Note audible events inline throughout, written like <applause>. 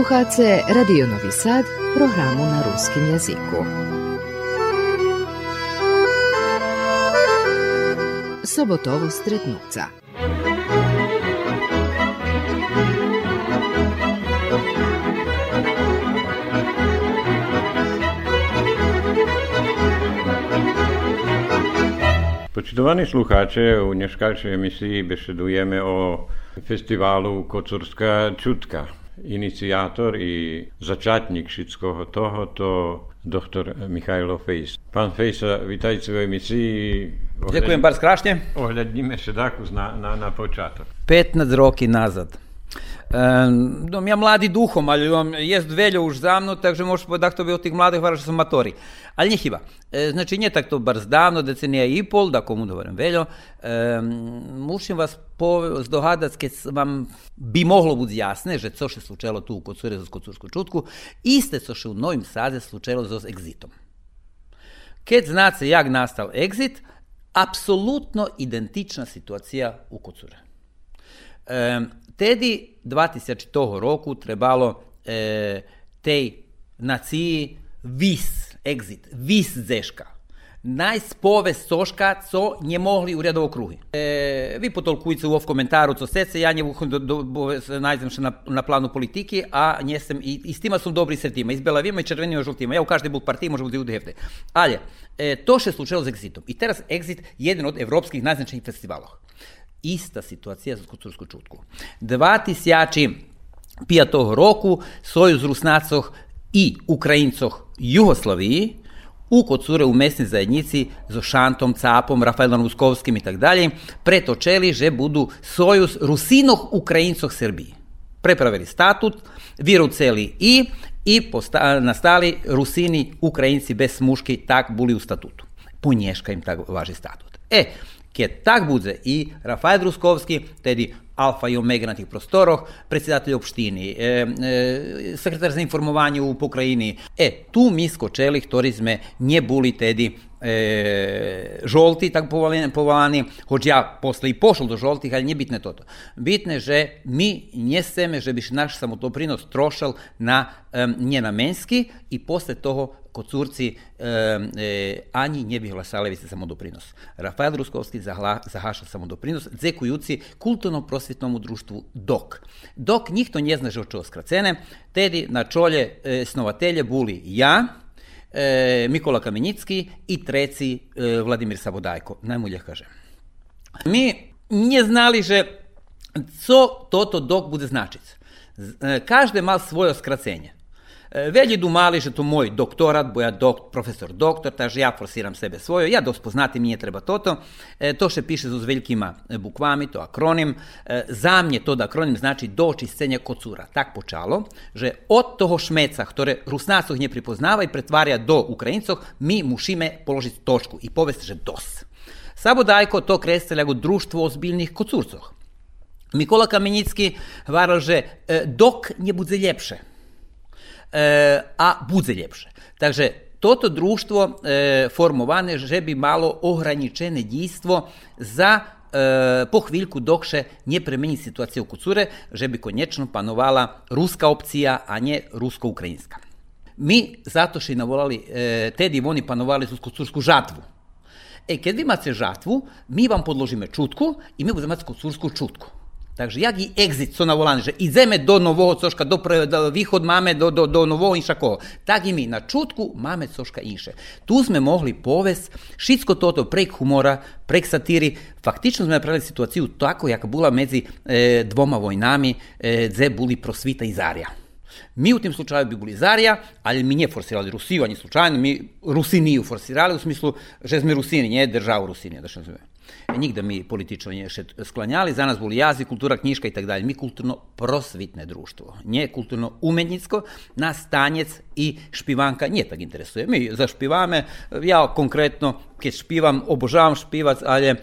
Slušate Radio Novi Sad, programu na ruskim jeziku. Sobotovo stretnuca. Počitovani sluchače, u dneškačej emisiji besedujeme o festivalu Kocurska čutka. Iniciátor i začátník všetkoho tohoto doktor Michajlo Fejs. Pán Fejsa, vítajte v emisii. Ďakujem bardzo krásne. Ohľadníme sa na, na, na počátok. 15 roky nazad. Um, ja mladi duhom, ali on jest veljo už za mnou, takže možeš povedati, to bi od tih mladih vara što sam matori. Ali hiba. E, znači, nije tak to bar zdavno, decenija i pol, da komu dovorim veljo. E, mušim vas po, zdohadat, keď vam bi moglo budi jasne, že co še slučelo tu u Kocure za Kocursku čutku, iste co še u Novim Sade slučelo za exitom. Keď znate jak nastal exit, apsolutno identična situacija u Kocure. E, Tedy 2000 toho roku trebalo e, tej naciji vis, exit, vis zeška. Najspove soška, co nie mogli u rjadovo kruhi. E, vi potolkujte u ov komentaru, co sece, ja nje do, najdem na, na planu politiki, a njesem, i, i s tima sam dobri sretima, iz belavima i červenima žutima. Ja u každej bul partiji može biti hefte. Ali, e, to še slučajalo s Exitom. I teraz Exit jedan od evropskih najznačajnijih festivala. Ista situacija za Kocursku čutku. 2005 roku Sojuz Rusnacoh i Ukrajincoh Jugoslaviji u Kocure u mesnoj zajednici z Šantom, Capom, Rafaelom Ruskovskim i tak dalje pretočeli, že budu Sojuz Rusinoh Ukrajincoh Srbiji. Prepravili statut, celi i i posta, nastali Rusini, Ukrajinci bez muški, tak buli u statutu. Punješka im tak važi statut. E, Keď tak bude i Rafael Druskovski, tedy alfa i omega na tih prostoroh, predsjedatelj opštini, e, e, sekretar za informovanje u pokrajini. E, tu mi skočeli, ktorí sme neboli tedy e, žolti, tak povolani, hoć ja posle i pošel do žoltih, ali nije bitne toto. Bitne, že mi njeseme, že biš naš samotoprinos trošal na e, njenamenski i posle toho Kocurci e, e, ani nie by hlasali sa samodoprinos. Rafael Ruskovski zahla, zahaša samodoprinos, dzekujuci kulturno-prosvjetnom društvu DOK. DOK nikto nie zna, že od čoho skracene, tedy na čolje e, snovatelje buli ja, e, Mikola Kamenicki i treci e, Vladimir Sabodajko, najmulje kaže. Mi nie znali, že co toto dok bude značić. E, každe mal svoje skracenje. E, Velji dumali, že to moj doktorat, bo ja dok, profesor doktor, takže ja forsiram sebe svoje, ja dospo znati mi je treba toto, e, to še piše z velikima bukvami, to akronim, e, za mnje to da akronim znači doći scenje kocura. Tak počalo, že od toho šmeca, ktoré Rusnacov nje pripoznava i pretvarja do Ukrajincov, mi mušime položiti točku i povesti, že dos. Sabo Dajko to krestelja go društvo ozbiljnih kocurcov. Mikola Kamenicki varal, že dok nje bude ljepše, E, a bude ljepše. Takže toto društvo e, formovane že bi malo ograničene djstvo za e, po chvíľku dokše nie premeni situaciju kucure, že bi konječno panovala ruska opcija, a nie rusko-ukrajinska. Mi zato što i navolali, e, tedi oni panovali su kucursku žatvu. E, kad vi imate žatvu, mi vam podložime čutku i mi budemo imati kucursku čutku. Takže jak i exit co navolane, že ideme do nového coška, do, do východ máme do, do, do nového inšakoho. Tak i mi na čutku máme coška inše. Tu sme mohli povesť všetko toto prek humora, prek satíry. Faktično sme napravili situáciu tako, jak bola medzi e, dvoma vojnami, e, dze boli prosvita i zarja. Mi u tim slučaju bi bili Zarja, ali mi nije forsirali Rusiju, ani slučajno, mi Rusiniju forsirali u smislu, že sme Rusini, nije državu Rusinije, da što zove. Nigde mi politično nije še sklanjali, za nas boli jazik, kultura, knjiška i tak dalje. Mi kulturno prosvitne društvo, nje kulturno umetnicko, nas tanjec i špivanka nije tak interesuje. Mi za špivame, ja konkretno, kad špivam, obožavam špivac, ali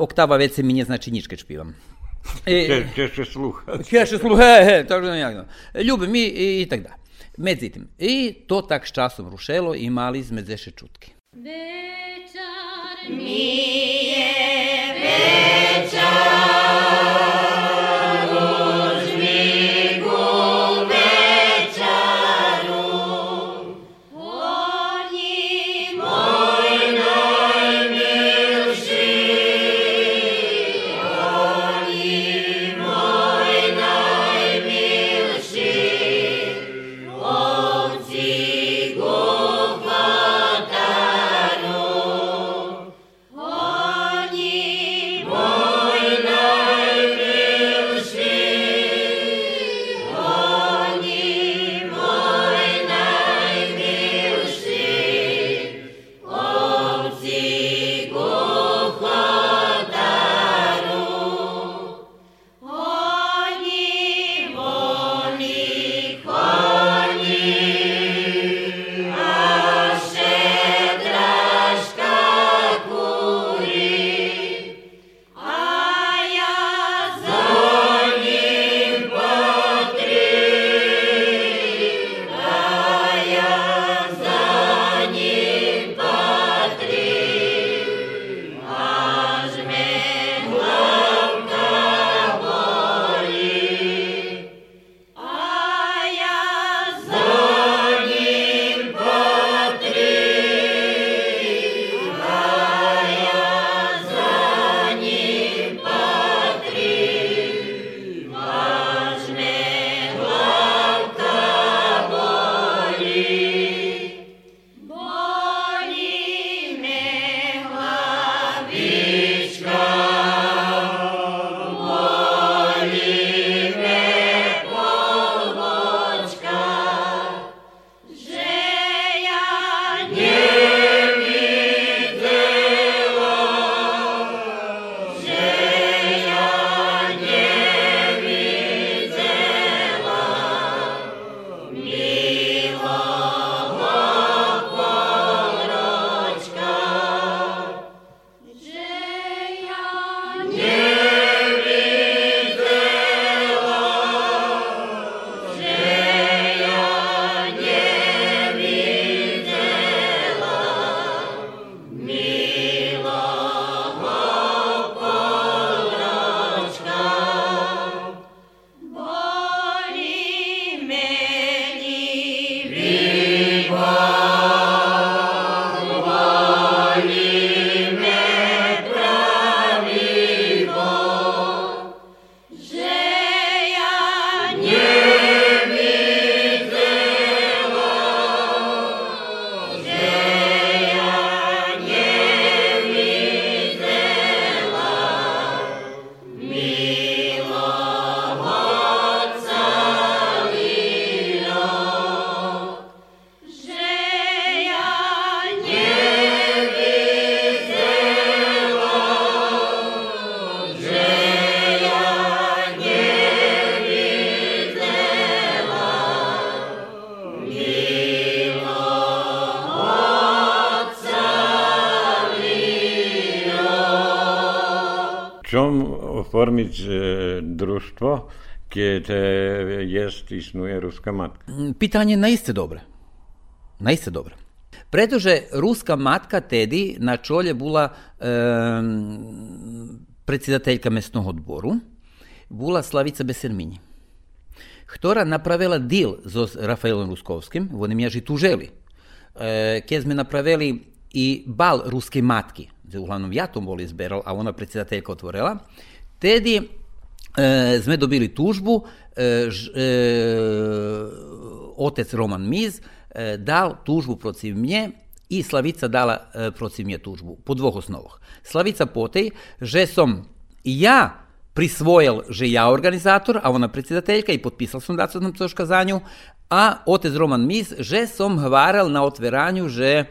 oktava već se mi nije znači nič kad špivam. I, Češe sluha. Češe <laughs> sluha, he, he, tako da nekako. Ljubim mi i, i tak da. Međutim, i to tak s časom rušelo i mali sme zeše čutki. Večer mi je večer, oformiť e, društvo, keď jest, iснує ruska matka? Питanje наисте добре. Наисте добре. Pretože ruska matka tedy na čolje була e, predsjedateljka mesnog odboru, була Славица Бесермінь, Хтора направила діл з Рафаелом Русковським, вони м'яжі тужели. Е, Keď sme napravili i bal ruske matki, uglavnom ja to bol izberal, a ona predsjedateljka otvorila, tedy e, sme dobili tužbu, e, e, otec Roman Miz dal tužbu protiv mnje i Slavica dala protiv mnje tužbu po dvoch osnovah. Slavica potej, že som ja prisvojil, že ja organizator, a ona predsjedateljka i potpisal sam da sam to škazanju, a otec Roman Mis, že som hvaral na otveranju, že e,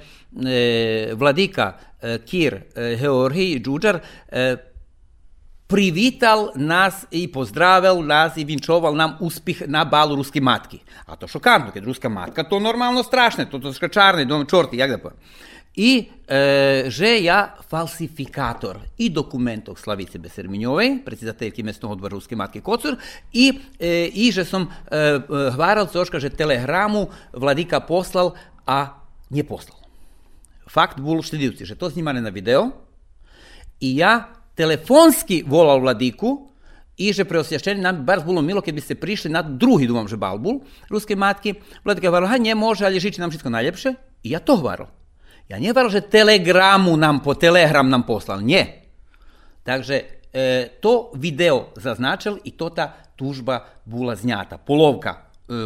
vladika e, Kir e, Heorhi Džuđar e, privital nas i pozdravil nas i vinčoval nam uspih na balu ruske matki. A to šokantno, kad ruska matka, to normalno strašne, to, to škačarne, dom čorti, jak da pa. I e, že ja falsifikator i dokumentov Slavice Beserminjovej, predsjedateljki mesnog odbora Ruske matke Kocur, i, e, i že som e, hvaral coška, že telegramu vladika poslal, a nije poslal. Fakt bol štedivci, že to snimane na video i ja telefonski volal vladiku i že preosvjašćeni nam bar bilo milo kad bi prišli na drugi dumam že balbul ruske matke. Vladika je ha nje može, ali žiči nam všetko najljepše. I ja to hvaral. Ja nie že telegramu nam po telegram nam poslal, nie. Takže e, to video zaznačil i to ta tužba bula znjata. Polovka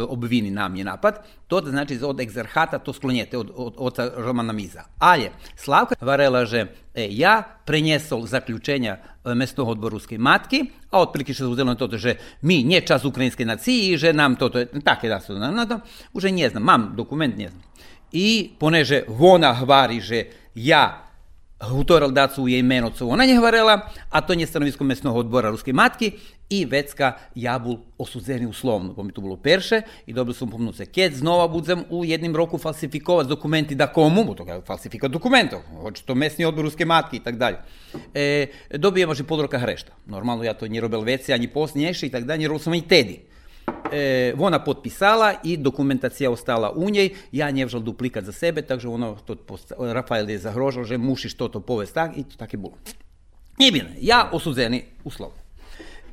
obvini nam je napad. To da znači od egzerhata to sklonjete od, od, od Romana Miza. Ale Slavka varela, že e, ja prenjesol zaključenja e, mesnog odboru ruske matki, a otprilike što uzelo to, že mi nje čas ukrajinske naciji, že nam to, to tako da su, na to, už ne znam, mam dokument, ne znam. i poneže vona hvari, že ja dacu je ona nje hvarela, a to nje stanovisko mesnog odbora Ruske matki i Vecka Jabul osudzeni uslovno, pa mi to bilo perše i dobili sam pomnuce. Keď znova budem u jednim roku falsifikovati dokumenti da komu, bo to je falsifikat dokumentov, hoće to mesni odbor Ruske matki i tak dalje. E, dobijemo že podroka hrešta. Normalno ja to nje robel vece, ani post i tak dalje, nje sam i tedi. E, ona potpisala i dokumentacija ostala u njej, ja njevžal duplikat za sebe, takže ono, to, Rafael je zagrožal, že mušiš to to povest tak, i to tak je bilo. Nije bilo, ja osudzeni uslov.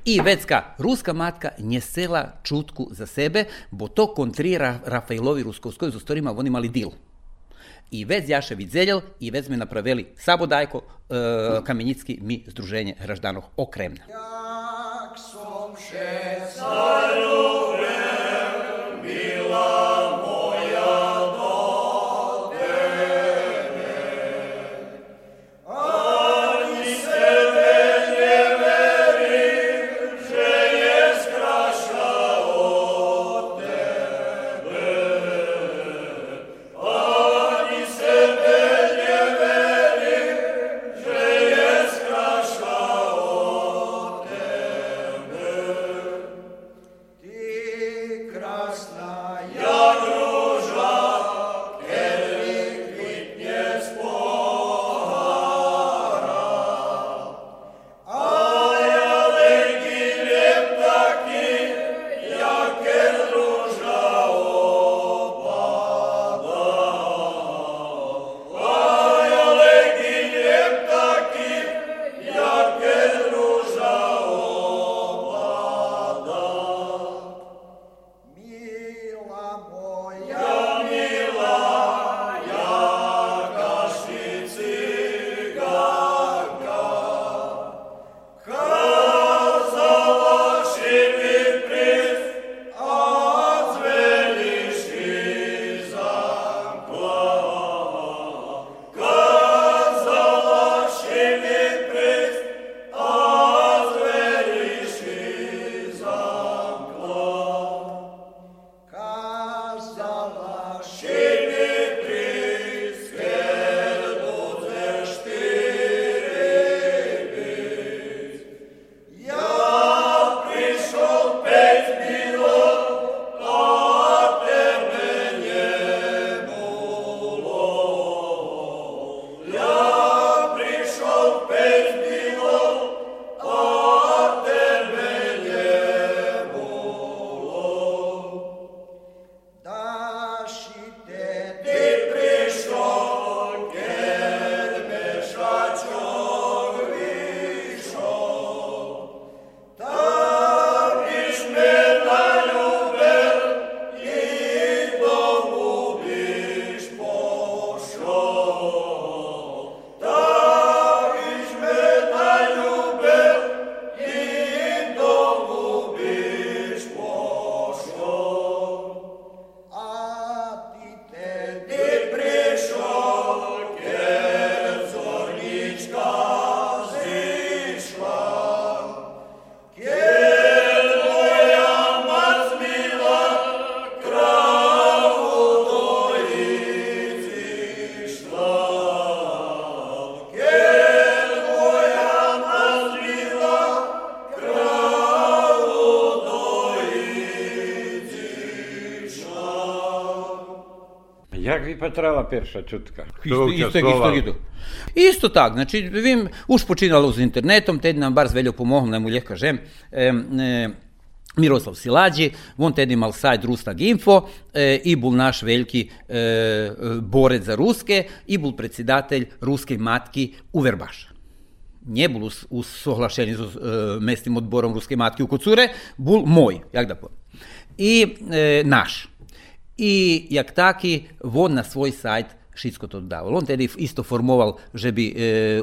I vecka ruska matka nje sela čutku za sebe, bo to kontrira Rafaelovi ruskovskoj z ustorima, oni imali dil. I vec Jaše vidzeljel i vec me napravili Sabodajko, e, Kamenjicki, mi Združenje Hraždanoh okremna. Omnes salus Jak vypatrala перша чутка? Isto, isto, isto, isto. Isto tak, znači, vim, už počinalo z internetom, tedi nam bar zveljo pomogol, naj mu ljeh kažem, e, e, Miroslav Silađi, on ted imal sajt Rusnag Info e, i bul naš veliki e, borec za ruske i bul predsjedatelj ruske matki u Verbaš. Nje bul us, us sohlašeni z e, mestnim odborom ruske matki u Kocure, bul moj, jak da povem. I e, naš. E, e,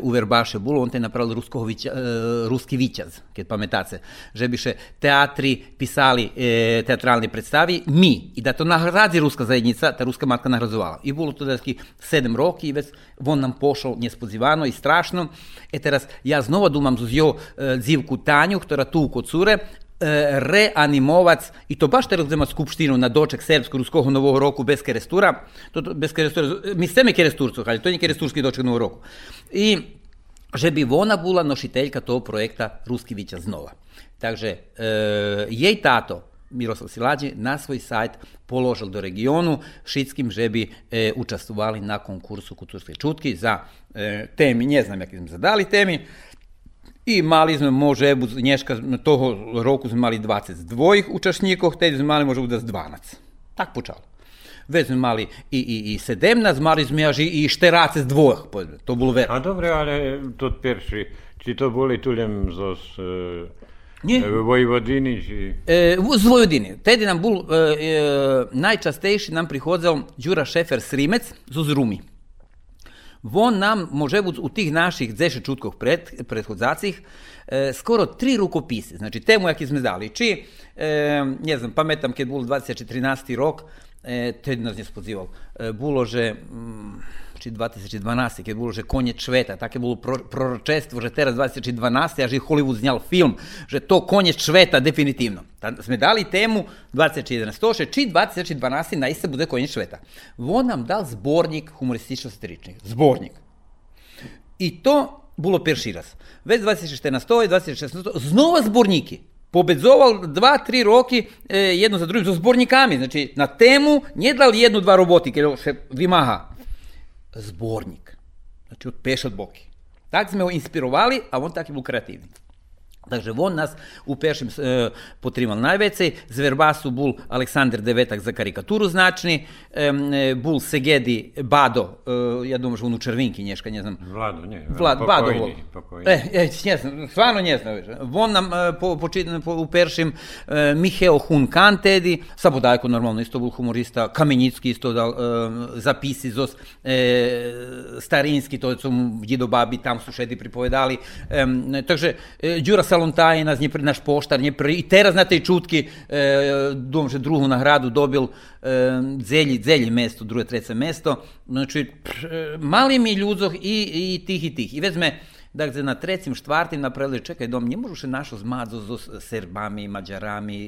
keď pamätáte, že by še teatri pisali e, teatrálne predstavy, my, i da to nahradzi ruska zajednica, ta ruska matka nahradzovala. I bolo to taký 7 roki, i već on nam pošao nespozivano i strašno. E teraz, ja znova dumam z jo e, dzivku Tanju, ktorá tu kod cure, E, reanimovac, i to baš teraz vzema skupštinu na doček srpsko-ruskog novog roku bez kerestura, to, to bez kerestura, mi chceme keresturcu, ali to nije keresturski doček novog roku. I že bi ona bula nošiteljka tog projekta Ruski Vića znova. Takže e, jej tato, Miroslav Silađi, na svoj sajt položil do regionu šitskim, že bi e, učestvovali na konkursu kulturske čutki za e, temi, ne znam jak im zadali temi, I mali sme može nješka toho roku sme mali 22 učasnikov, tedy sme mali može bude 12. Tak počalo. Već sme mali i, i, i 17, mali sme až i, i šterace z dvoch, to bolo veľa. A dobre, ale to perši, či to boli tulem zo e, Nie? Vojvodini? Či... E, z Vojvodini. Tedy nam bol, e, e, najčastejši nam prihodzel Đura Šefer Srimec z Rumi. On nam može u tih naših 10 čutkov pred, prethodzacih e, skoro tri rukopise. Znači, temu jak sme dali. Či, e, ne znam, pametam kad bol 2013. rok, e, tedy nas je spodzival. E, bulo, že... Mm, či 2012, keď bolo, že koniec sveta, také bolo pro, proročestvo, teraz 2012, a že Hollywood zňal film, že to koniec sveta definitívno. Ta, sme dali tému 2011, či 2012 na iste bude koniec sveta. On nam dal zbornik humoristično-satiričnih. Zbornik. I to bolo perši raz. Već 2014 2016 znova zborniki. Pobedzoval dva, tri roki e, jedno za drugim, za zbornikami. Znači, na temu nije dal jednu, dva robotike, še Vimaha, zbornik. Znači od peš od boki. Tak sme inspirovali, a on tak je bol kreatívny. Takže on nas u pešim e, potrimal najvecej, z Verbasu bul Aleksandar Devetak za karikaturu značni, e, bul Segedi Bado, e, ja думаю, že on u Červinki nješka, ne znam. Vlado, ne, Vlad, pokojni, Bado. pokojni. E, e, ne znam, stvarno ne znam. On nam e, po, po, po, u peršim e, Miheo Hun Kantedi, Sabodajko normalno isto bul humorista, Kamenicki isto dal e, zapisi zos e, starinski, to su djedo babi, tam su šedi pripovedali. E, takže, e, Đura Salontajina, naš poštar, nje i teraz na tej čutki, e, dom, že drugu nagradu dobil e, zelji, zelji mesto, druge, trece mesto. Znači, pr, mali mi ljudzoh i, i tih i tih. I vezme, Dakle, na trecim, štvartim napravili, čekaj, dom, nie možeš našo zmadzo z Serbami, Mađarami,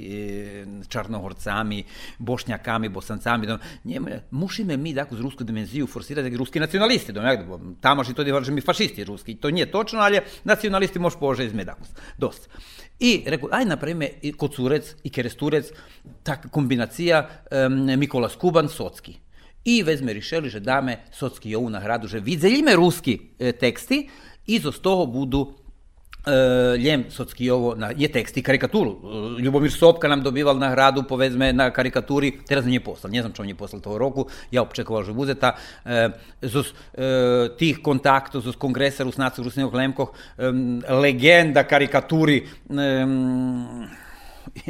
Čarnohorcami, Bošnjakami, Bosancami, dom, nie, musíme mi dakle, z rusku dimenziju forsirati ruski nacionalisti, dom, jak, što to mi fašisti ruski, to nije točno, ali nacionalisti može pože izme dakus, dosta. I rekao, aj napravime i kocurec i keresturec, tak kombinacija um, Mikola Skuban, Socki. I vezme rišeli, že dame Socki ovu nagradu, že vidzeljime ruski e, teksti, e. E, čo on je poslal toho roku, ja opčekoval, že bude ta, e, zos, e, tih kontaktov, zos kongresa Rusnacov, Rusnevog Lemkoh, e, legenda karikaturi e,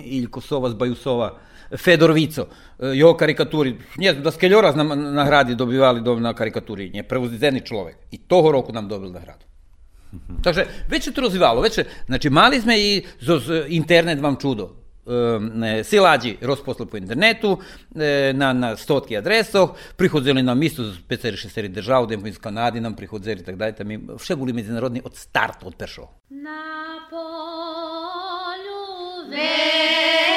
Iljko Sova, Bajusova, Fedor Vico, e, jo karikaturi, ne znam, da Skeljora na nagradi dobivali do, na karikaturi, nje prevozideni človek. I toho roku nam dobil nagradu. Takže već se to rozvivalo, već je, znači mali sme i internet vam čudo. E, silađi rozposli po internetu e, na, na stotki adresoh, prihodzeli nam isto z 5-6 držav, da iz Kanadi nam prihodzeli tak dalje, mi vše bili međunarodni od starta, od peršo. Na polju verba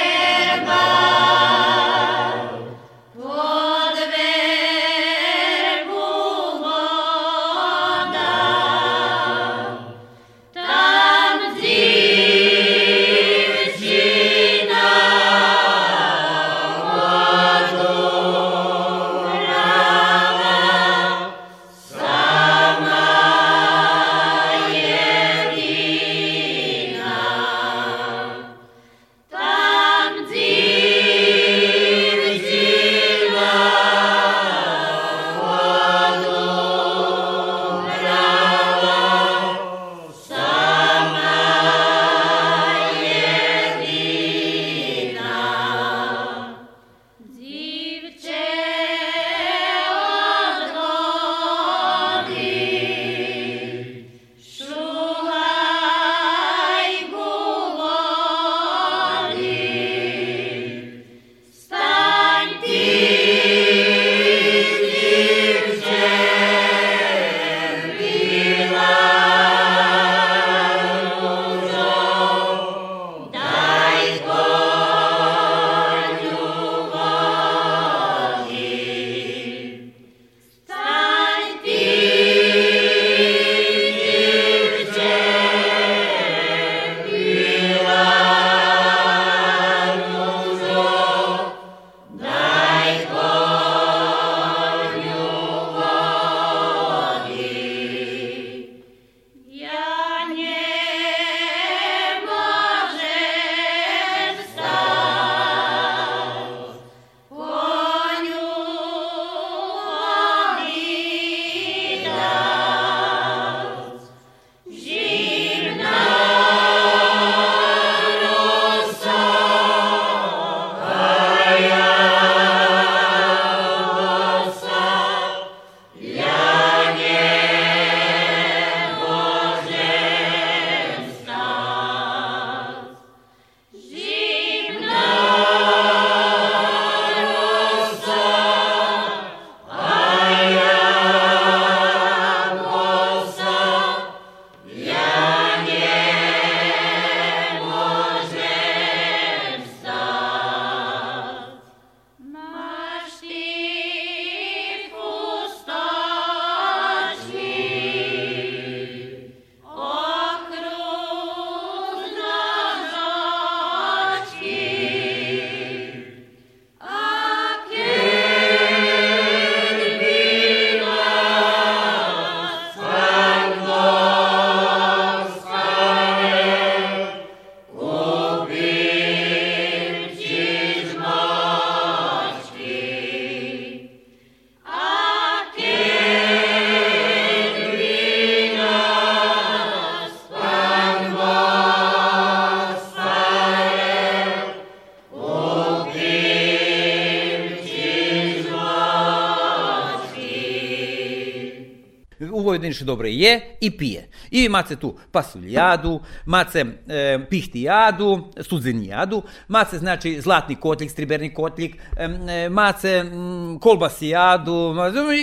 Vojvodini še dobro je i pije. I mace tu pasuljadu, mace e, pihtijadu, stuzenijadu, mace znači zlatni kotlik, striberni kotlik, e, mace m, kolbasijadu,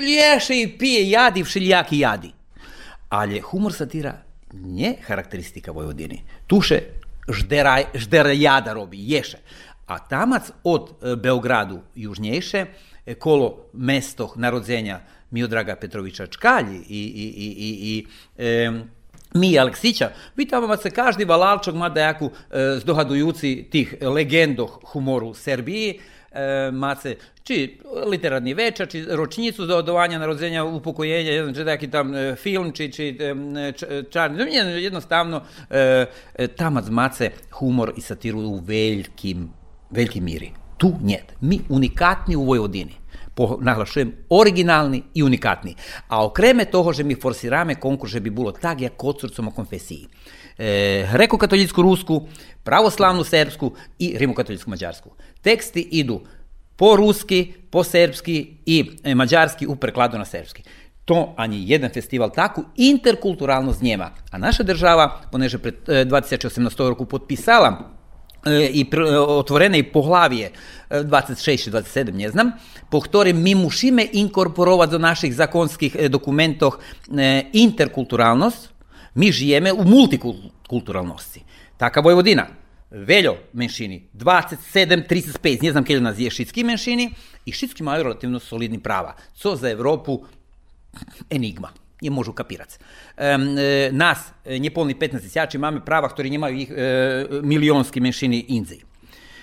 lješe i pije jadi, všeljaki jadi. Ali humor satira nie charakteristika Vojvodiny. Tuše žderaj, žderajada robi, ješe. A tamac od e, Beogradu južnjejše, e, kolo mesto narodzenja Miodraga Petrovića Čkalji i, i, i, i, i e, Mija Aleksića, vi tamo se každi valalčog mada jaku e, zdohadujuci tih legendoh humoru Serbiji, e, mace, či literarni večer, či ročnicu za odovanja narodzenja, upokojenja, jedan či taki tam e, film, či, či e, čarni, jednostavno e, e, tamac mace humor i satiru u velikim, velikim miri. Tu njet. Mi unikatni u Vojvodini po, naglašujem, originalni i unikatni. A okreme toho, že mi forsirame konkurs, že bi bilo tak, jak kocurcom o konfesiji. E, Reko-katolicku rusku, pravoslavnu srpsku i rimokatolicku mađarsku. Teksti idu po ruski, po srpski i e, mađarski u prekladu na srpski. To ani jedan festival takvu interkulturalnost njema. A naša država, poneže pred e, 2018 roku potpisala i otvorene i poglavije 26 27, nie znam, po którym mi musimy inkorporować do naszych zakonskich dokumentów interkulturalność, mi żyjemy u multikulturalności. Taka Vojvodina, veljo menšini, 27, 35, ne znam kje nas je šitski menšini, i šitski imaju relativno solidni prava, co za Evropu? Enigma nie môžu kapirać. E, nas, niepełni 15 tysięcy, mamy prawa, które nie mają ich e, milionskie mężczyzny Indii.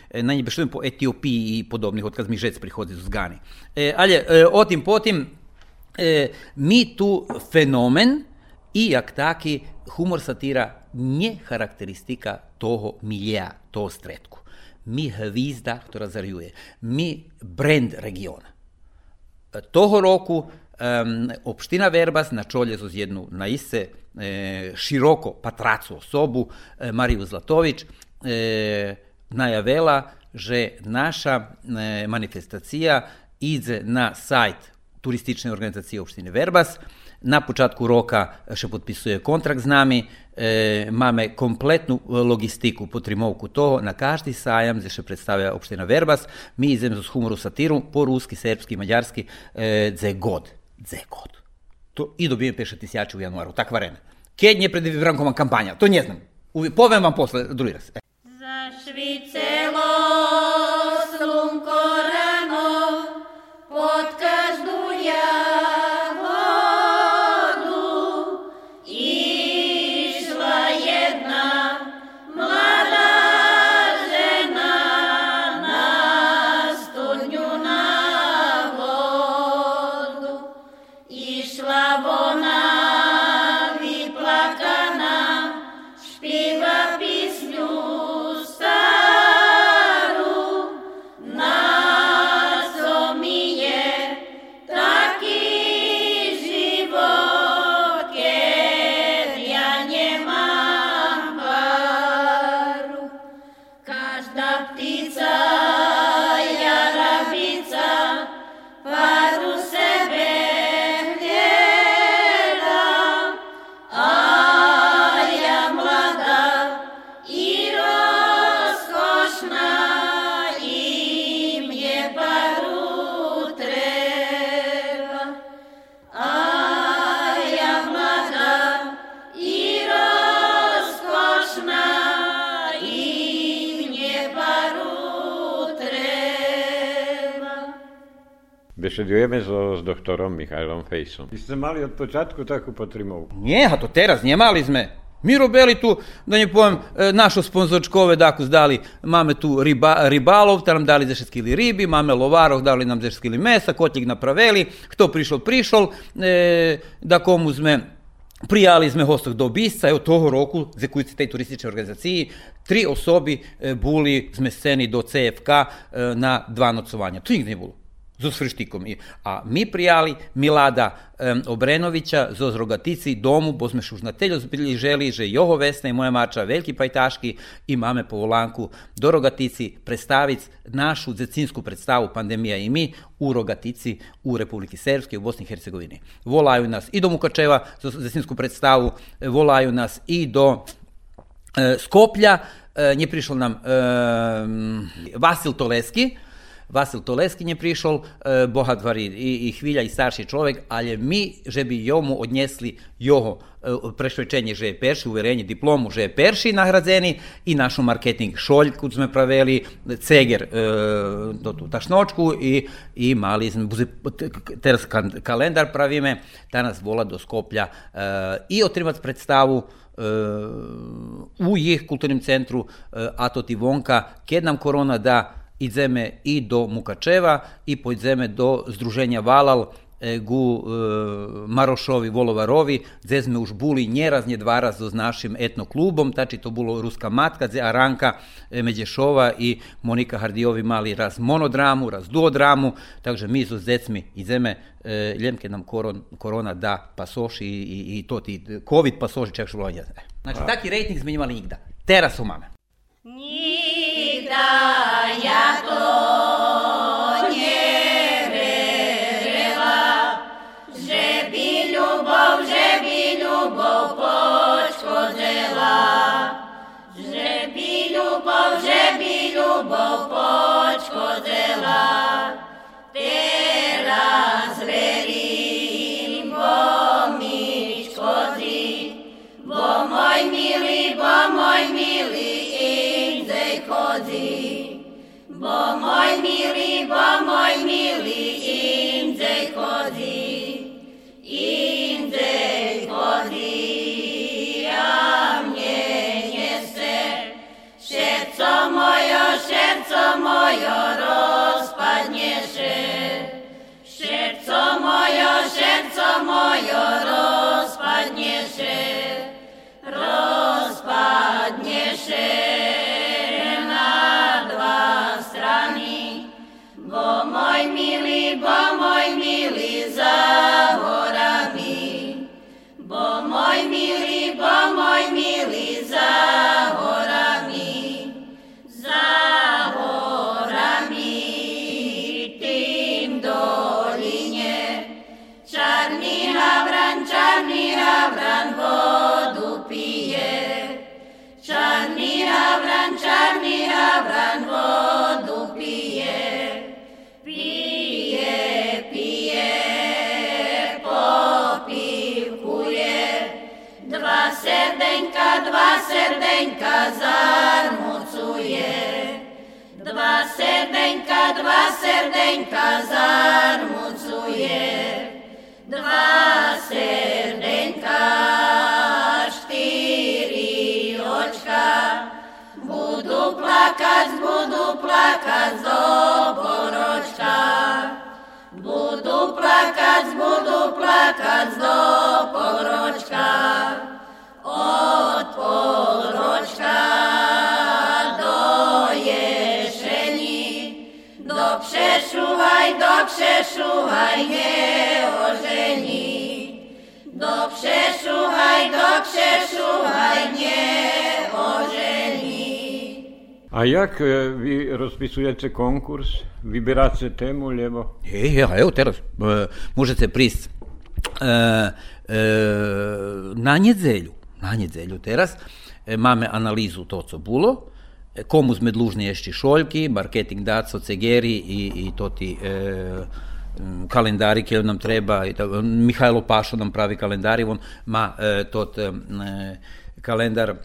E, na beszłem po Etiopiji i podobnych, odkaz mi rzec prichodzi z Gany. E, ale e, o tym po tym, e, mi tu fenomen i jak taki humor satira nie charakterystyka toho milija, toho stretku. Mi hvizda, która zarjuje. Mi brand regiona. Toho roku um, opština Verbas na čolje z jednu naise e, široko patracu osobu, e, Mariju Zlatović, e, najavela, že naša e, manifestacija ide na sajt turistične organizacije opštine Verbas, na počatku roka še podpisuje kontrakt z nami, e, máme kompletnu logistiku po trimovku toho, na každý sajam, gde še predstavlja opština Verbas, mi idemo z humoru satiru po ruski, srpski, mađarski, e, dzekot. To i dobijem 5 tisuća u januaru, takva vreme. Keď nie pred vybrankom kampanja, to ne znam. Povem vam posle, drugi raz. Zašvicelo slunko rano, pod každu s doktorom Michajlom Fejsom. Vy ste mali od počátku takú potrimovku. Nie, a to teraz nemali sme. Mi robili tu, da ne povem, e, našo sponzorčkove, dakle, dali, máme tu riba, ribalov, tam nam dali 10 kg ribi, máme lovarov, dali nam 10 kg mesa, kotljeg napravili, kto prišol, prišol, e, da komu sme Prijali sme hostog do obisca, evo toho roku, za kujci tej turistične organizaciji, tri osobi e, buli zmeseni do CFK e, na dva nocovanja. To nigde nije bilo. Zo svrštikom. A mi prijali Milada um, Obrenovića zo zrogatici domu, bo sme šužnateljo zbili želi, že Joho Vesna i moja mača veliki pajtaški i mame po volanku do rogatici predstavic našu dzecinsku predstavu Pandemija i mi u rogatici u Republiki Srpske u Bosni i Hercegovini. Volaju nas i do Mukačeva za dzecinsku predstavu, volaju nas i do e, Skoplja, e, nje prišao nam e, Vasil Toleski, Vasil Toleski je prišol, e, bohatvari i, i hvilja i starši človek, ale mi, že bi jomu odnesli joho e, prešvečenje, že je perši, uverenje, diplomu, že je perši nahradzeni i našu marketing šolj, kud sme praveli, ceger e, do tu tašnočku i, i mali sme, teraz kalendar pravime, danas vola do Skoplja e, i otrimat predstavu e, u jih kulturnim centru, e, a to ti vonka, keď nam korona da idzeme i do Mukačeva i pojdeme do Združenja Valal, e, gu e, Marošovi, Volovarovi, gdje sme už buli njeraznie dva razo s našim etnoklubom, tači to bilo Ruska matka, gdje Aranka e, Međešova i Monika Hardijovi mali raz monodramu, raz duodramu, takže mi su s decmi idzeme, e, ljemke nam koron, korona da pasoši i, i, i to ti COVID pasoši čak šulovanja. Znači, taki rejting sme imali nigda. Teraz su mame. Nigda ja to nie verila, že by moj mili, bo moj mili, indziej chodzi, indziej chodzi, a mnie nie chce. Serco moje, serco moje, roz... Bo môj zarmucuje, dva srdenka, štyri očka. Budú plakať, budú plakať z oboročka. Budú plakať, budú plakať z oboročka. Odpor Šuhaj, dobře šuhaj, je ožení. Dobře šuhaj, dobře šuhaj. A jak e, vy rozpisujete konkurs? Vyberáte tému, lebo? Je, je, evo teraz e, možete prísť e, na nedzelju. Na nedzelju teraz máme analizu to, co bolo, komu sme dlužni šoljki, marketing daco, cegeri i, i to ti e, kalendari koje nam treba, i tako, Mihajlo Pašo nam pravi kalendari, on ma e, tot e, kalendar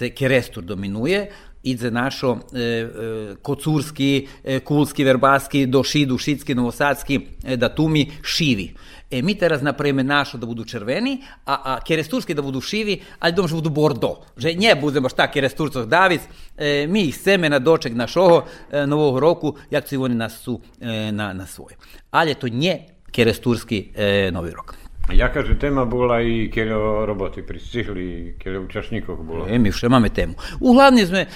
e, kerestur dominuje, idze našo e, e, kocurski, e, kulski, verbaski, doši, dušicki, novosadski e, datumi šivi. E, mi teraz napravime našo da budu červeni, a, a keresturski da budu šivi, ali dom že budu bordo. Že nje bude baš tak keresturcov davic, e, mi ih seme na doček našoho e, novog roku, jak su i oni nas su e, na, na svoje. Ali to nje keresturski e, novi rok. Jaká že téma bola i keľo roboty pristihli, keľo účastníkov bolo? E, my vše máme tému. Uglavne sme e,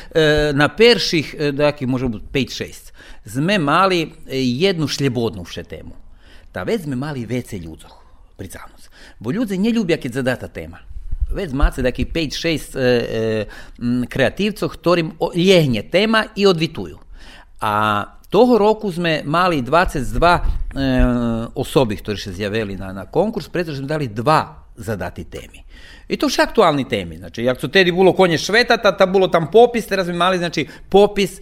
na perších, e, dakih možemo 5-6, sme mali e, jednu šljebodnu vše tému. Ta već sme mali vece ľudzoch, pri Canoc. Bo ľudze ne ljubja keď zadata téma. Već máte takih 5-6 e, e, kreatívcov, ktorým ljehnje tema i odvituju. A toho roku sme mali 22 e, osobi, ktorí sa zjavili na, na konkurs, pretože sme dali dva zadati temi. I to vše aktualni temi. Znači, jak su tedi bilo konje švetata, ta bilo tam popis, teraz smo imali znači, popis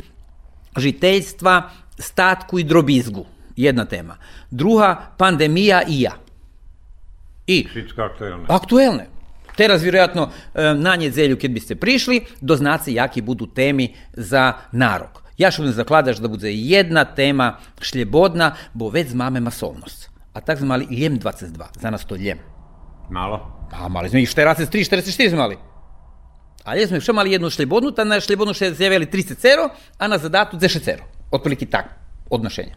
žiteljstva, statku i drobizgu. Jedna tema. Druga, pandemija i ja. I? Všetko aktuelne. Aktuelne. Teraz vjerojatno e, na njedzelju kad biste prišli, doznaci jaki budu temi za narok. Ja ću zakladaš da bude jedna tema šljebodna, bo već máme masovnost. A tak smo mali ljem 22, za nas to ljem. Malo? Pa mali smo i 43, 44 smo mali. Ali smo še mali jednu šljebodnu, ta na šljebodnu še zjavili 30 cero, a na zadatu 10 cero. Otprilike tak, odnošenje.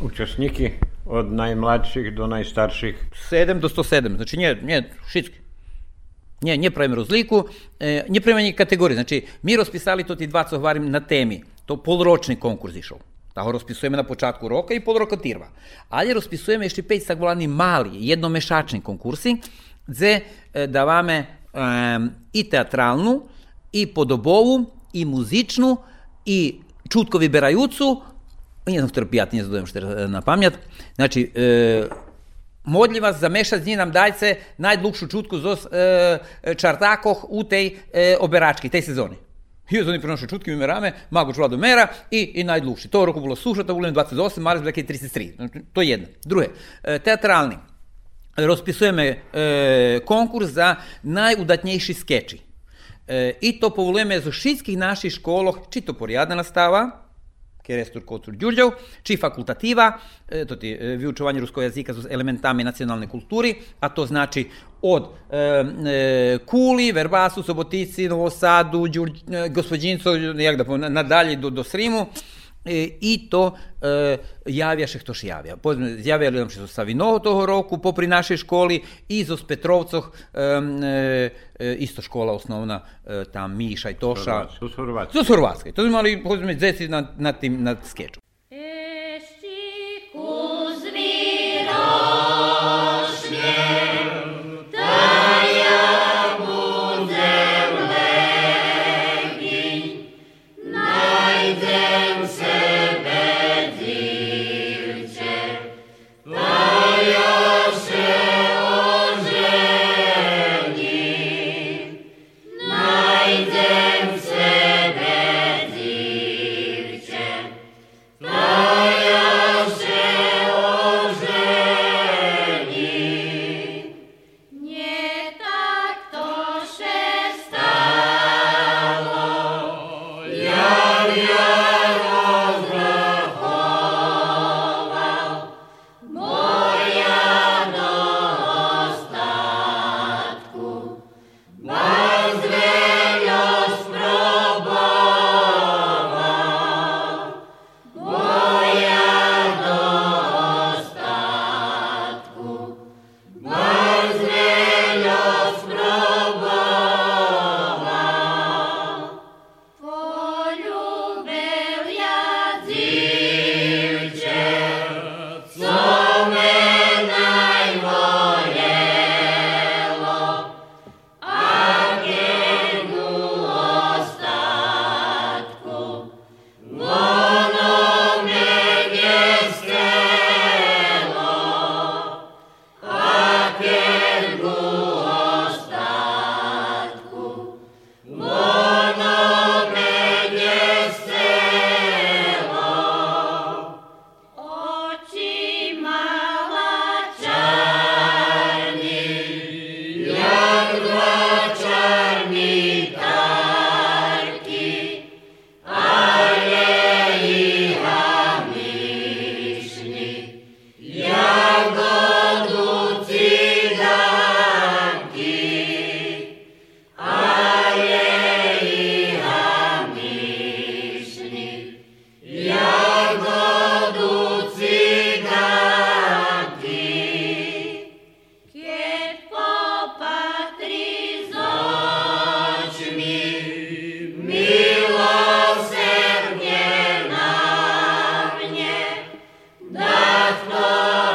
Učesniki od najmladších do najstarších? 7 do 107, znači nje, nje, šitski. Nje, nje pravimo rozliku, e, nje pravimo nje kategorije. Znači, mi rozpisali to ti dva, co govorim, na temi. To polročni konkurs išao. Tako rozpisujeme na počatku roka i pol roka tirva. Ali rozpisujeme ještě pet tak volani mali, jednomešačni konkursi, gdje e, davame um, i teatralnu, i podobovu, i muzičnu, i čutko vyberajucu, nie znam, ktoré pijat, nie što na pamjat. Znači, e, modlji vas za mešac njih nam dajce najdlukšu čutku zos e, čartakoh u tej e, oberački, tej sezoni. I oni prenošu čutkim merame, mago čula do mera i, i najdluši. To roku bilo to bilo 28, maris bilo 33. To je jedno. Druge, teatralni. Rozpisujeme e, konkurs za najudatnejši skeči. E, I to povolujeme z všetkých našich školoh, či to nastava, Kerestur Kotur Đurđev, či fakultativa, e, to ti e, vyučovanje ruskog jezika s elementami nacionalne kulturi, a to znači od e, e, Kuli, Verbasu, Sobotici, Novosadu, Đurđ, e, Gospodinco, jak da nadalje do, do Srimu, e, i to e, javia še kto javia. Zjavili nam što sa Vinoho toho roku, popri našej školi, i zo Petrovcoh, e, e, isto škola osnovna, e, tam Miša i Toša. Zo Hrvatske. To imali, pozme, dzeci na, na,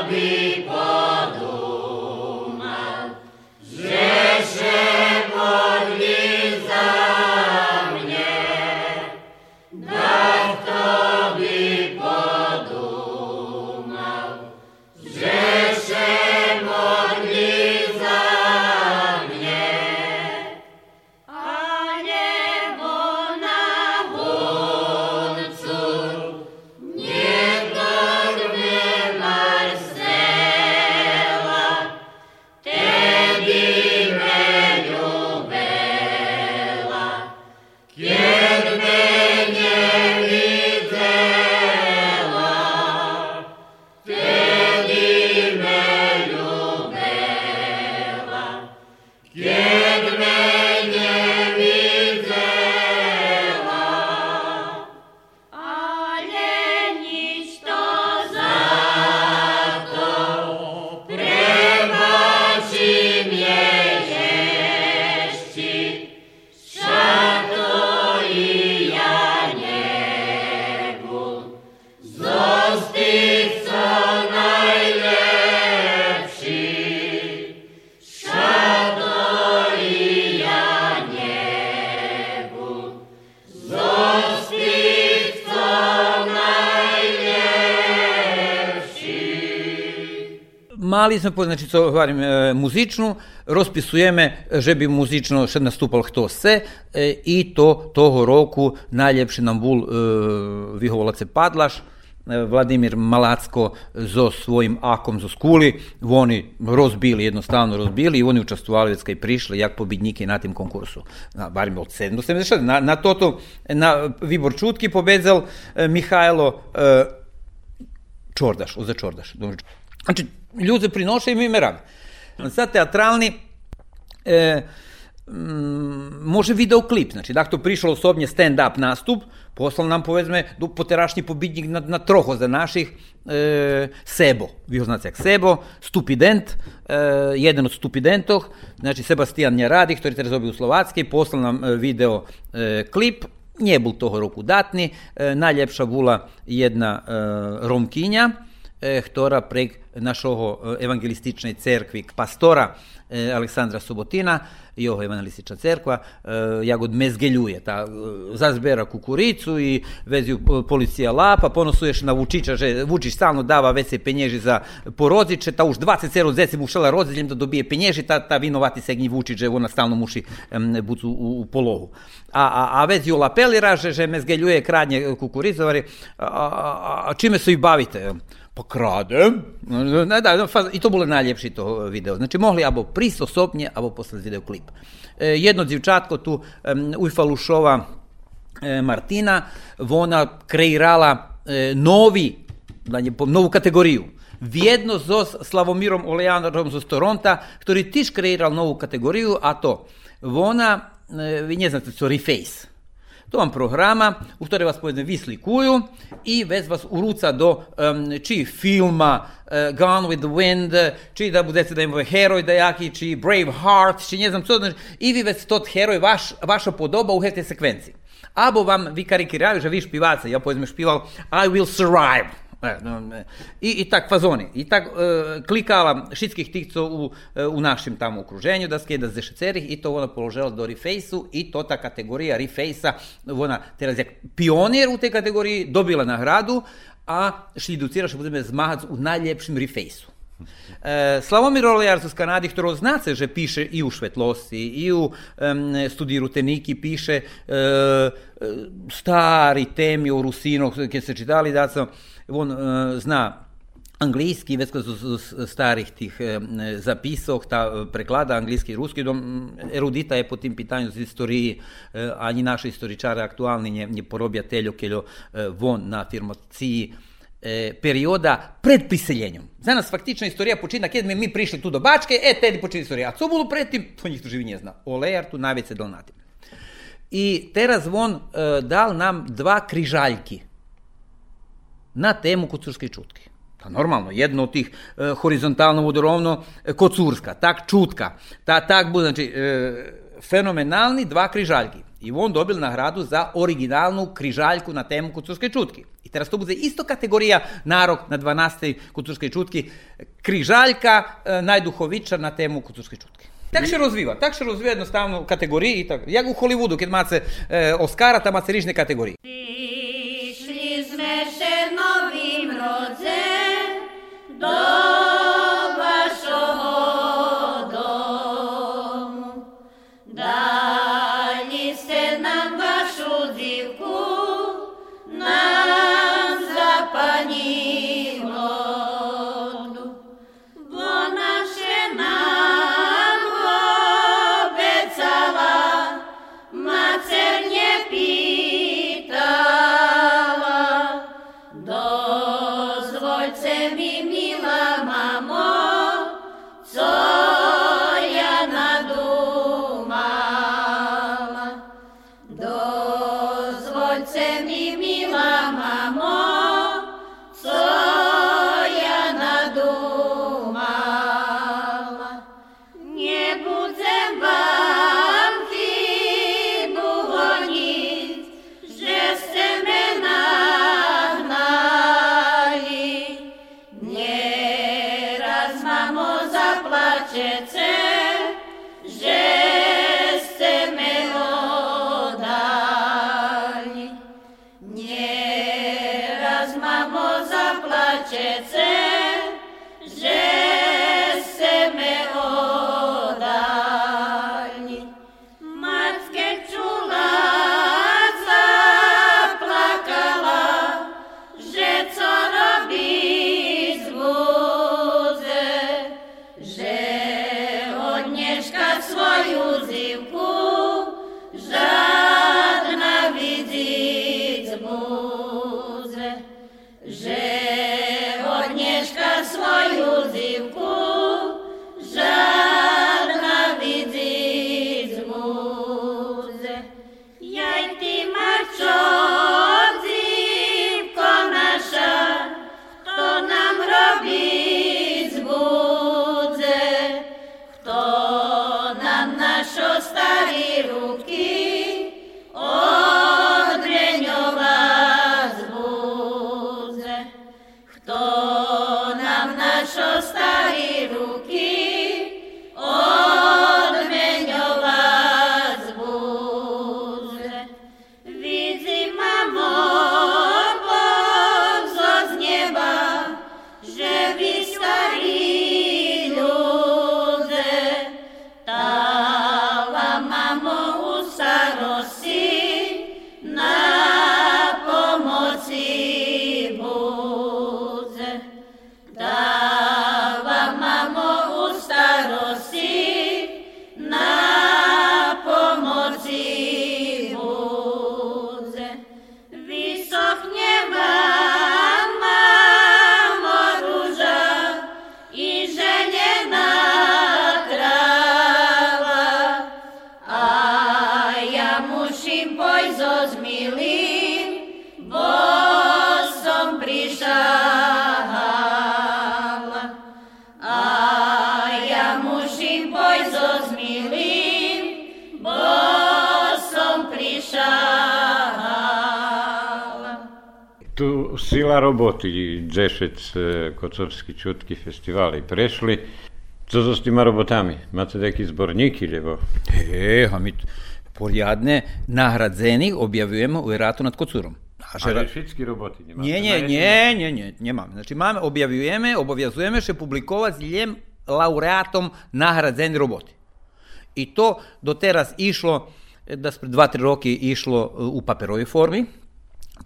be значи, co hovorím, e, muzičnu, rozpisujeme, že by muzično še nastupal kto se e, i to toho roku najljepši nam bul e, Vihovolace Padlaš, e, Vladimir Malacko zo svojim akom zo skuli, oni rozbili, jednostavno rozbili i oni učestvovali već kad prišli jak pobjedniki na tim konkursu. Na, barim od 776. Na, na toto, na Vibor Čutki pobedzal e, Mihajlo e, Čordaš, uze Čordaš. Znači, prinoše i mi me rade. Sad teatralni, e, mm, može videoklip, znači dakle prišlo osobnje stand-up nastup, poslal nam povezme poterašnji pobitnik na, na troho za naših e, Sebo, vi znate jak Sebo, stupident, e, jedan od stupidentov, znači Sebastian Njeradi, ktorý teraz robí u Slovatskej, poslal nam e, video e, klip, nije bol toho roku datni, e, najljepša bula jedna e, Romkinja, e, ktorá prek našого evangelističnej cerkvi pastora e, Aleksandra церква, е, як от мезгелює, та е, зазбера кукурицу і везю поліція лапа, поносуєш на Вучича, že Vučić stalno dava veće penježi za porodiče, ta už 20 rodzeci mušela roditeljem da dobije penježi, ta, ta vinovati se gnji Vučić, že ona stalno muši bucu u, u pologu. A, a, a već ju lapelira, že, že mezgeljuje kradnje kukurizovari, a, a, a čime se i bavite? Pa kradem. Ne, da, I to bolo najljepši to video. Znači, mogli abo prist osobnje, abo poslati videoklip. E, jedno dzivčatko tu um, Ujfalušova e, Martina, ona kreirala e, novi, novu kategoriju. Vjedno z Slavomirom Olejanom z Toronta, ktorý tiž kreiral novú kategoriju, a to ona, vi ne znate, co reface. To vam programa u ktorej vas pojedne vi slikuju i već vas uruca do um, čiji filma uh, Gone with the Wind, čiji da budete da imate heroj da jaki, Brave Heart, čiji ne znam co, znači, i vi već tot heroj vaš, vaša podoba u te sekvenciji. Abo vam vi karikiraju, že vi špivace, ja pojedme špival I will survive, I, I tak fazoni. I tak e, klikala šitskih tikcov u, e, u našem tamo okruženju da skeda ze šecerih i to ona položila do refejsu i to ta kategorija refejsa, ona teraz jak pionir u tej kategoriji dobila nagradu, a što budeme zmagac u najljepšim refejsu. E, Slavomir Olejar z Kanadi, ktorého znáce, že píše i u Švetlosti, i u um, studii Ruteniki, píše uh, stari temi o Rusinoch, keď ste čitali, da sam, on uh, zna anglийski, već z starih tih e, zapisov, ta preklada anglийski i ruski, dom, erudita je po tim pitanju z istoriji, e, ani naši istoričari aktualni nje, nje porobja teljo, keljo e, von na afirmaciji e, perioda pred priseljenjem. Za nas faktična istorija počina, kad mi prišli tu do Bačke, e, tedi počina istorija. A co bilo predtim, to njih tu živi ne zna. Olejar tu najveće dalnatim. I teraz on e, dal nam dva križaljki na temu kocurske čutke. Pa normalno, jedno od tih e, horizontalno vodorovno e, kocurska, tak čutka, ta, tak bude, znači, e, fenomenalni dva križaljki. I on dobil nagradu za originalnu križaljku na temu kocurske čutki. I teraz to bude isto kategorija narok na 12. kocurskej čutki. Križaljka e, najduhoviča na temu kocurske čutke. Tak še rozviva, tak še rozviva jednostavno kategoriji i tako. Jak u Hollywoodu, kad mace e, Oscara, tam mace rižne kategorije. večer novým rodze, do roboty, Dżeszec, e, Kocowski, Ciutki, festiwale przeszli. Co z tymi robotami? Macie jakieś zborniki, lebo? He, a my poriadne nagradzenych objavujemy u Ratu nad Kocurą. Nasze Ale wszystkie roboty nie? Nie, nie, nie, nie, nie, nie. Znači, mamy, objavujemy, obowiązujemy się publikować z ljem laureatom nagradzeni roboti. I to do teraz išlo, e, da spred dva, tri roki išlo e, u paperovoj formi,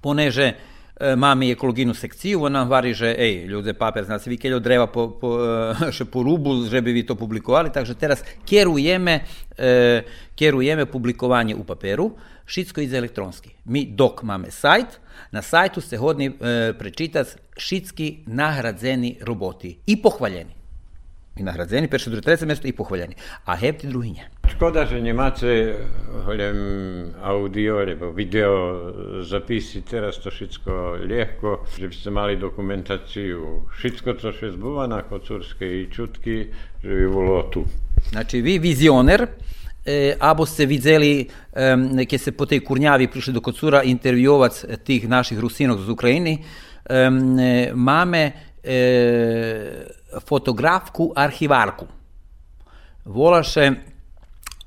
poneže e, máme ekologijnu sekciju, ona vari, že ej, ľudze, paper, zna se vi keľo dreva po, po, e, <laughs> še po rubu, že bi vi to publikovali, takže teraz kjerujeme, e, kjerujeme publikovanje u paperu, šitsko ide elektronski. Mi dok máme sajt, na sajtu se hodni e, šitski nagradzeni roboti i pohvaljeni. I nagradzeni, perše druge, treće mjesto i pohvaljeni. A hepti druginje. Škoda, že nemáte hoľam audio alebo video zapisy, teraz to že by ste mali dokumentáciu. Všetko, čo še zbúva na Kocurskej čutky, že by bolo tu. Znači, vi vizioner, e, abo ste vidjeli em, neke se po tej kurnjavi prišli do Kocura intervjuovac tih naših Rusinov z Ukrajini, e, mame e, fotografku arhivarku. Volaše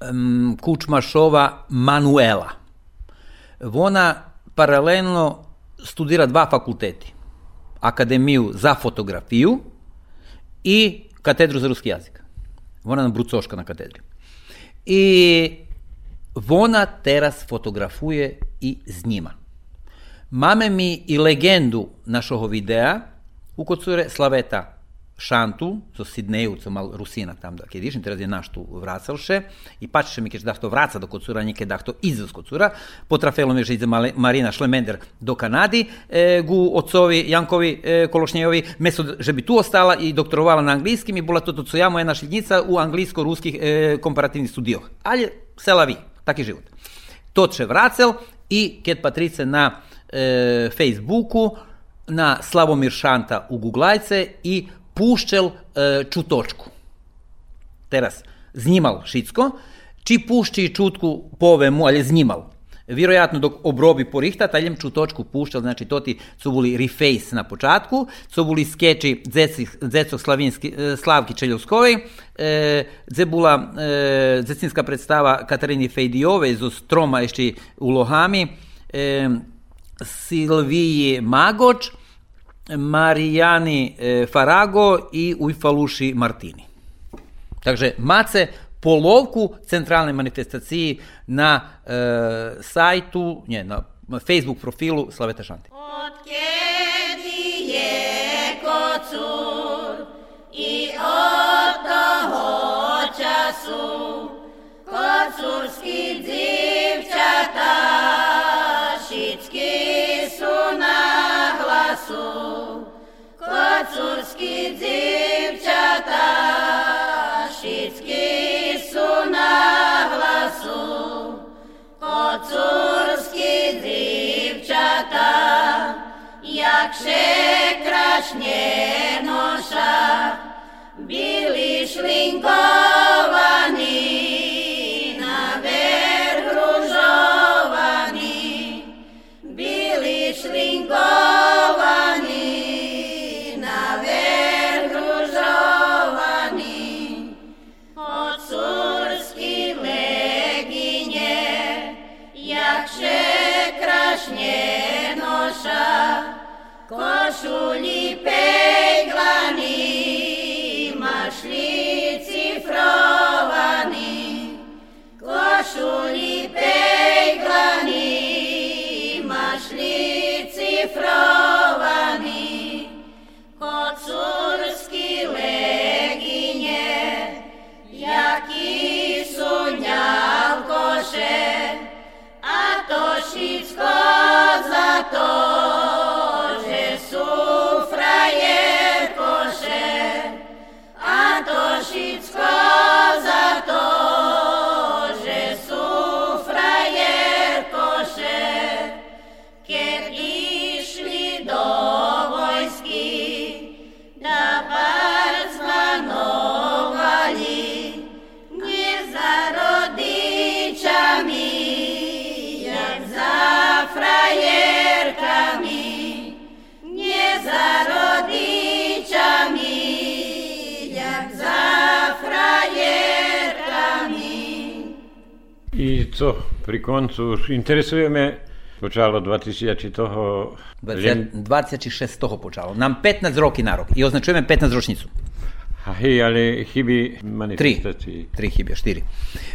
em, Kučmašova Manuela. Ona paralelno studira dva fakulteti. Akademiju za fotografiju i katedru za ruski jezik. Ona nam brucoška na katedri. I ona teraz fotografuje i z njima. Máme mi i legendu našoho videa, u kocure Slaveta Šantu, zo Sidneju, co mal Rusina tam da kedišin, teraz je naš tu vracalše, i pačiše mi keď to vraca do kocura, niekedy da to izve z kocura, potrafelo mi že Marina Šlemender do Kanadi, e, gu ocovi Jankovi e, Kološnjejovi, mesto že bi tu ostala i doktorovala na anglijskim i bila to to co ja, moja našljidnica u anglijsko-ruskih e, komparativnih studijoh. Ali, sela vi, taki život. To će vracel i Ket Patrice na e, Facebooku, na Slavomir Šanta u Googlajce i puščel e, čutočku. Teraz znimal šicko, či pušči čutku povemu, ali je znimal. Vjerojatno dok obrobi porihta, taljem čutočku puščal, znači to ti su bili reface na počatku, su bili skeči Dzecog Slavinski, e, Slavki Čeljovskovi, e, dze bula e, dzecinska predstava Katarini Fejdijove zo Stroma ešte u Lohami, e, Silviji Magoč, Marijani e, Farago i Ujfaluši Martini. Takže mace polovku centralne manifestaciji na e, sajtu, nje, na Facebook profilu Slaveta Šanti. Od kiedy je kocur i od toho času kocurski dzivčata часу Коцурські дівчата, шіцькі суна гласу, Коцурські дівчата, як ще крашне ноша, білі шлінковані. košulji peglani, mašlici frovani, košulji peglani, mašlici frovani, kot surski leginje, jaki sunjal koše, a to šitsko pri koncu interesuje me počalo 2000 toho 20, 26 toho počalo. Нам 15 років на рок. І означаємо 15 рочницю. a hej, ale chyby Три. manifestácií. Три хіба, чотири.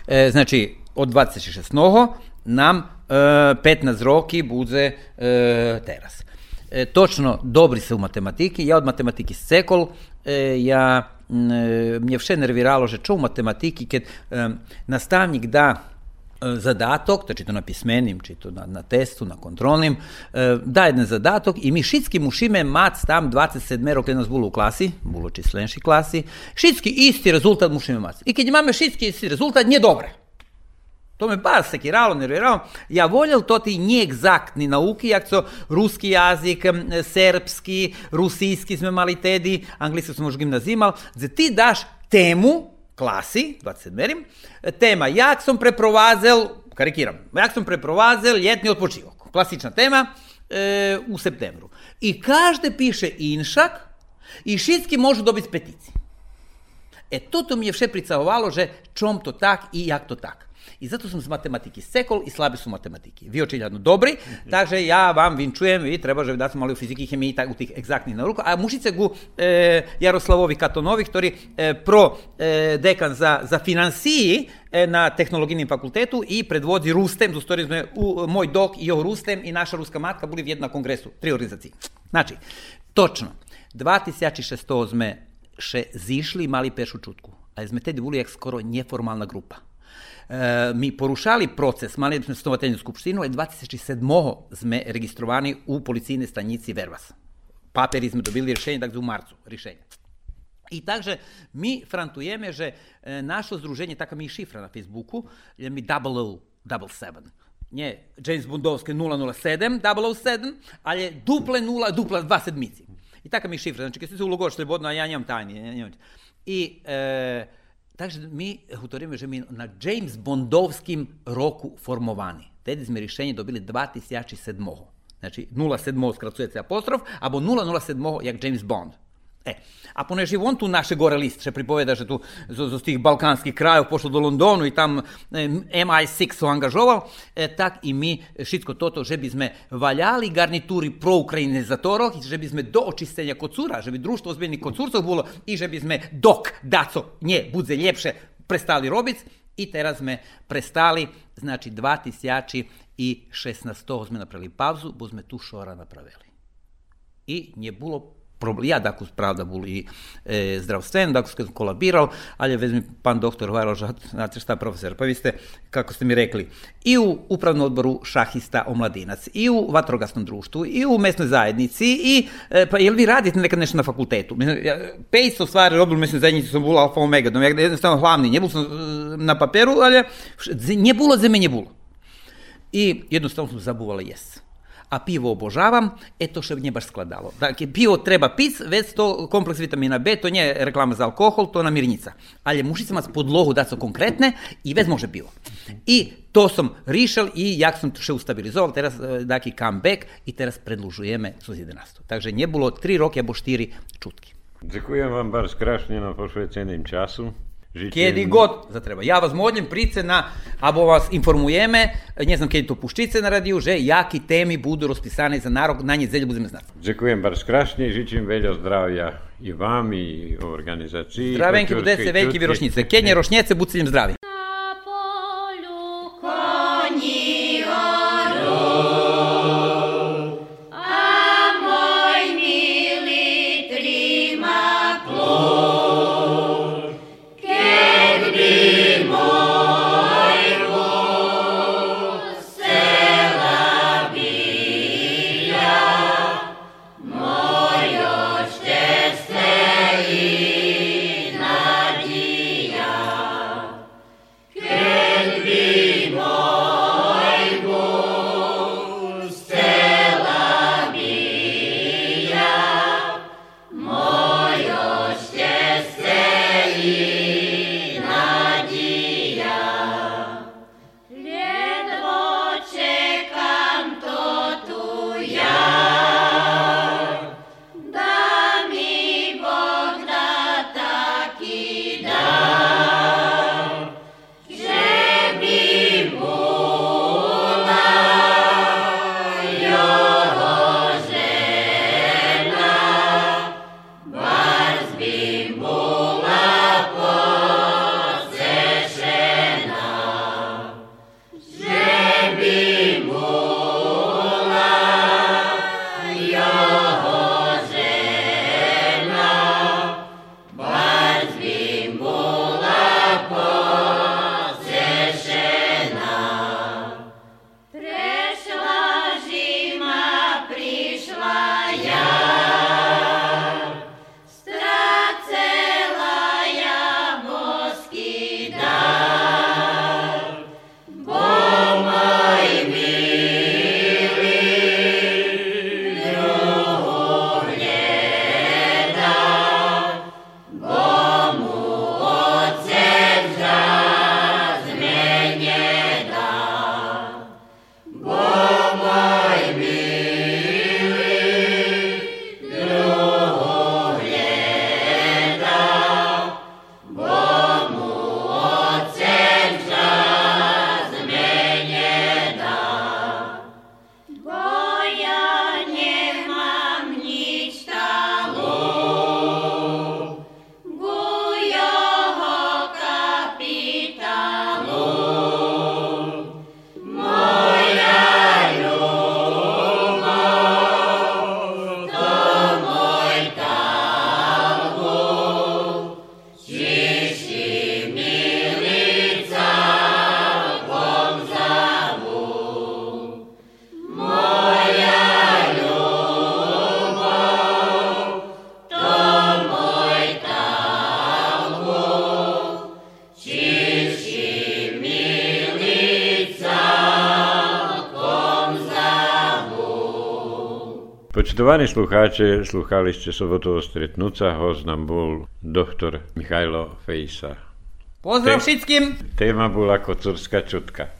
Е, значить, od 26-го нам е, 15 років буде е, teraz. Е, точно добрі се у математики. Я od matematiki секол. Е, я, м, е, мені все нервірало, що що у математики, kad е, наставник да e, zadatok, to či to na pismenim, či to na, na testu, na kontrolnim, e, da jedan zadatok i mi šitski mušime mac tam 27 rok nas bulu u klasi, bulu čislenši klasi, šitski isti rezultat mušime mac. I kad imamo šitski isti rezultat, nije dobre. To me baš sekiralo, nerviralo. Ja voljel to ti neegzaktni nauki, jak so ruski jazik, em, serbski, rusijski smo imali tedi, anglijski smo možda gimnazij imali, da ti daš temu, klasi, 27 tema, jak sam preprovazel, karikiram, jak sam preprovazel ljetni odpočivok. Klasična tema e, u septembru. I každe piše inšak i šitski može dobiti petici. E to to mi je vše pricavovalo, že čom to tak i jak to tak. I zato sam z matematiki sekol i slabi su matematiki. Vi očiljadno dobri, takže ja vam vinčujem, vi treba že da smo mali u fiziki, hemiji, tak, u tih egzaktnih nauka, a mušice gu e, Jaroslavovi Katonovi, ktorý e, pro e, dekan za, za finansiji e, na tehnologijnim fakultetu i predvodi Rustem, storiji sme u, moj dok i jeho Rustem i naša ruska matka bili v kongresu, tri organizaciji. Znači, točno, 2006 sme še zišli mali pešu čutku, a sme tedy bili jak skoro neformalna grupa. E, mi porušali proces, mali smo snovateljnu skupštinu, i 27. sme registrovani u policijne stanici Vervas. Paperi smo dobili rješenje, dakle u marcu rješenje. I takže mi frantujeme, že e, naše združenje, taka mi je šifra na Facebooku, je mi 007. Nie James Bondovske 007, 007, ali je duple nula, dupla dva sedmici. I taka mi je šifra. Znači, kad ste se ulogoš slobodno, a ja nemam tajni. Ja nemam. I e, takže mi hutorimo, že mi na James Bondovskim roku formovani. Tedy sme rješenje dobili 2007. Znači, 07 skracuje se apostrof, abo 007 jak James Bond. E, a ponež je on tu naše gore list, še pripoveda, že tu z, z tih balkanskih krajev pošlo do Londonu i tam e, MI6 su angažoval, e, tak i mi šitko toto, že bi sme valjali garnituri proukrajinizatoroh i že bi sme do očistenja kocura, že bi društvo ozbiljnih kocurcov bilo i že bi sme dok daco nje budze ljepše prestali robic i teraz sme prestali, znači 2016 sme napravili pauzu, bo sme tu šora napravili. I nje bilo ja dakle pravda bol i e, zdravstven, dakle sam kolabiral, ali vezmi pan doktor Vajlož, znate šta profesor, pa vi ste, kako ste mi rekli, i u upravnom odboru šahista omladinac, i u vatrogasnom društvu, i u mesnoj zajednici, i, e, pa jel vi radite nekad nešto na fakultetu? Ja, 500 stvari robil u mesnoj zajednici, sam bula alfa omega, no, ja jednostavno hlavni, nje bol sam e, na paperu, ali nje bilo za me nje bilo. I jednostavno sam zabuvala jes a pivo obožavam, e to što nje baš skladalo. Dakle, pivo treba pic, već to kompleks vitamina B, to nije reklama za alkohol, to namirnica. Ali muši se mas podlohu da su konkretne i već može pivo. I to sam rišel i jak sam še ustabilizoval, teraz e, dakle comeback i teraz predlužujeme su 11. Takže nje bilo tri roky abo štyri čutky. Ďakujem vám bardzo krásne na pošveceným času. Kjedi god zatreba. Ja vas modljem price na, abo vas informujeme, ne znam kjedi to puščice na radiju, že jaki temi budu rozpisane za narok, na nje zelje budeme znati. Ďakujem bardzo krásne, žitím veľa zdravia i vám, i organizácii. Zdravenki Kočurskej budete veliki čutky. virošnice. Kenje rošnjece, budite Poštovani sluhače, sluhali ste sobotovo stretnuca, host nam bol doktor Mihajlo Fejsa. Pozdrav Te, všetkým! Téma bola kocovská čotka.